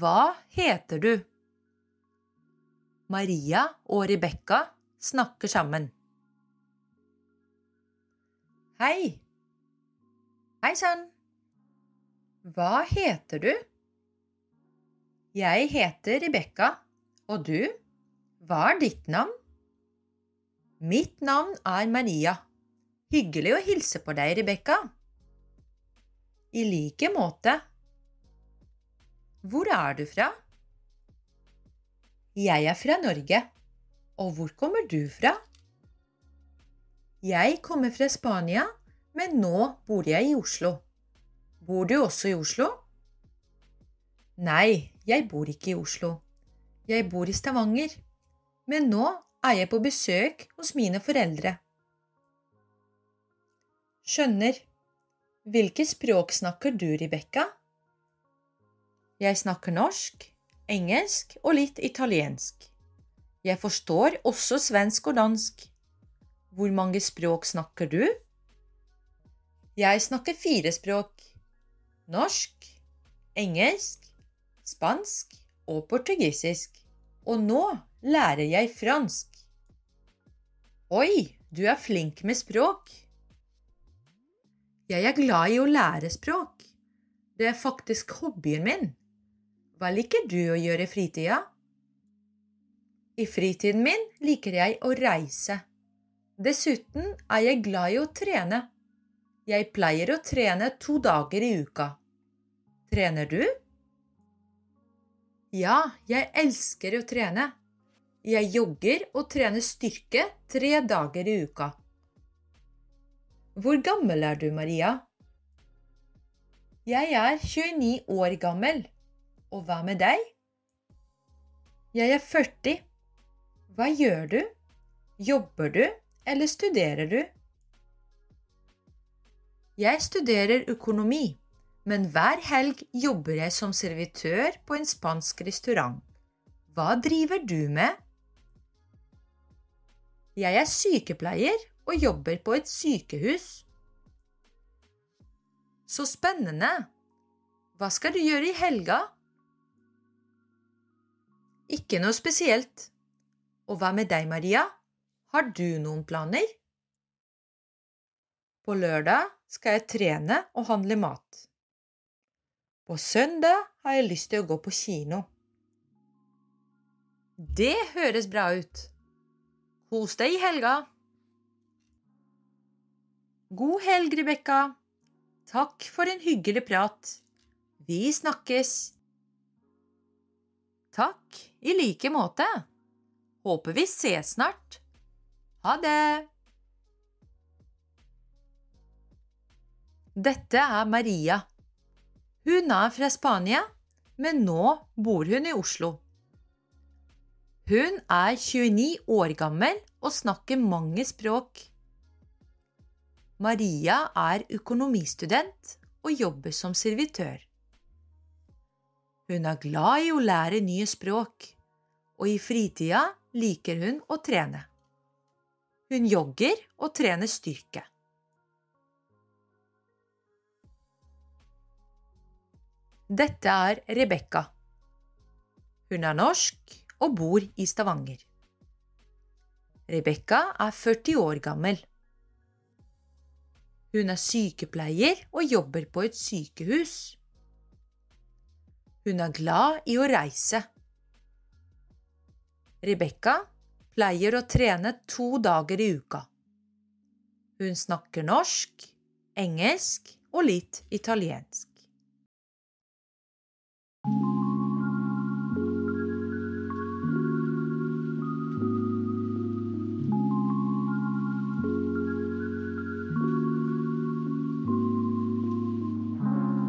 Hva heter du? Maria og Rebekka snakker sammen. Hei. Hei sann. Hva heter du? Jeg heter Rebekka. Og du? Hva er ditt navn? Mitt navn er Maria. Hyggelig å hilse på deg, Rebekka. I like måte. Hvor er du fra? Jeg er fra Norge. Og hvor kommer du fra? Jeg kommer fra Spania, men nå bor jeg i Oslo. Bor du også i Oslo? Nei, jeg bor ikke i Oslo. Jeg bor i Stavanger. Men nå er jeg på besøk hos mine foreldre. Skjønner. Hvilke språk snakker du, Rebekka? Jeg snakker norsk, engelsk og litt italiensk. Jeg forstår også svensk og dansk. Hvor mange språk snakker du? Jeg snakker fire språk. Norsk, engelsk, spansk og portugisisk. Og nå lærer jeg fransk. Oi, du er flink med språk. Jeg er glad i å lære språk. Det er faktisk hobbyen min. Hva liker du å gjøre i fritida? I fritiden min liker jeg å reise. Dessuten er jeg glad i å trene. Jeg pleier å trene to dager i uka. Trener du? Ja, jeg elsker å trene. Jeg jogger og trener styrke tre dager i uka. Hvor gammel er du, Maria? Jeg er 29 år gammel. Og hva med deg? Jeg er 40. Hva gjør du? Jobber du, eller studerer du? Jeg studerer økonomi men hver helg jobber jeg som servitør på en spansk restaurant. Hva driver du med? Jeg er sykepleier og jobber på et sykehus. Så spennende! Hva skal du gjøre i helga? Ikke noe spesielt. Og hva med deg, Maria? Har du noen planer? På lørdag skal jeg trene og handle mat. På søndag har jeg lyst til å gå på kino. Det høres bra ut. Kos deg i helga. God helg, Rebekka. Takk for en hyggelig prat. Vi snakkes. Takk, i like måte. Håper vi ses snart. Ha det. Dette er Maria. Hun er fra Spania, men nå bor hun i Oslo. Hun er 29 år gammel og snakker mange språk. Maria er økonomistudent og jobber som servitør. Hun er glad i å lære nye språk, og i fritida liker hun å trene. Hun jogger og trener styrke. Dette er Rebekka. Hun er norsk og bor i Stavanger. Rebekka er 40 år gammel. Hun er sykepleier og jobber på et sykehus. Hun er glad i å reise. Rebekka pleier å trene to dager i uka. Hun snakker norsk, engelsk og litt italiensk.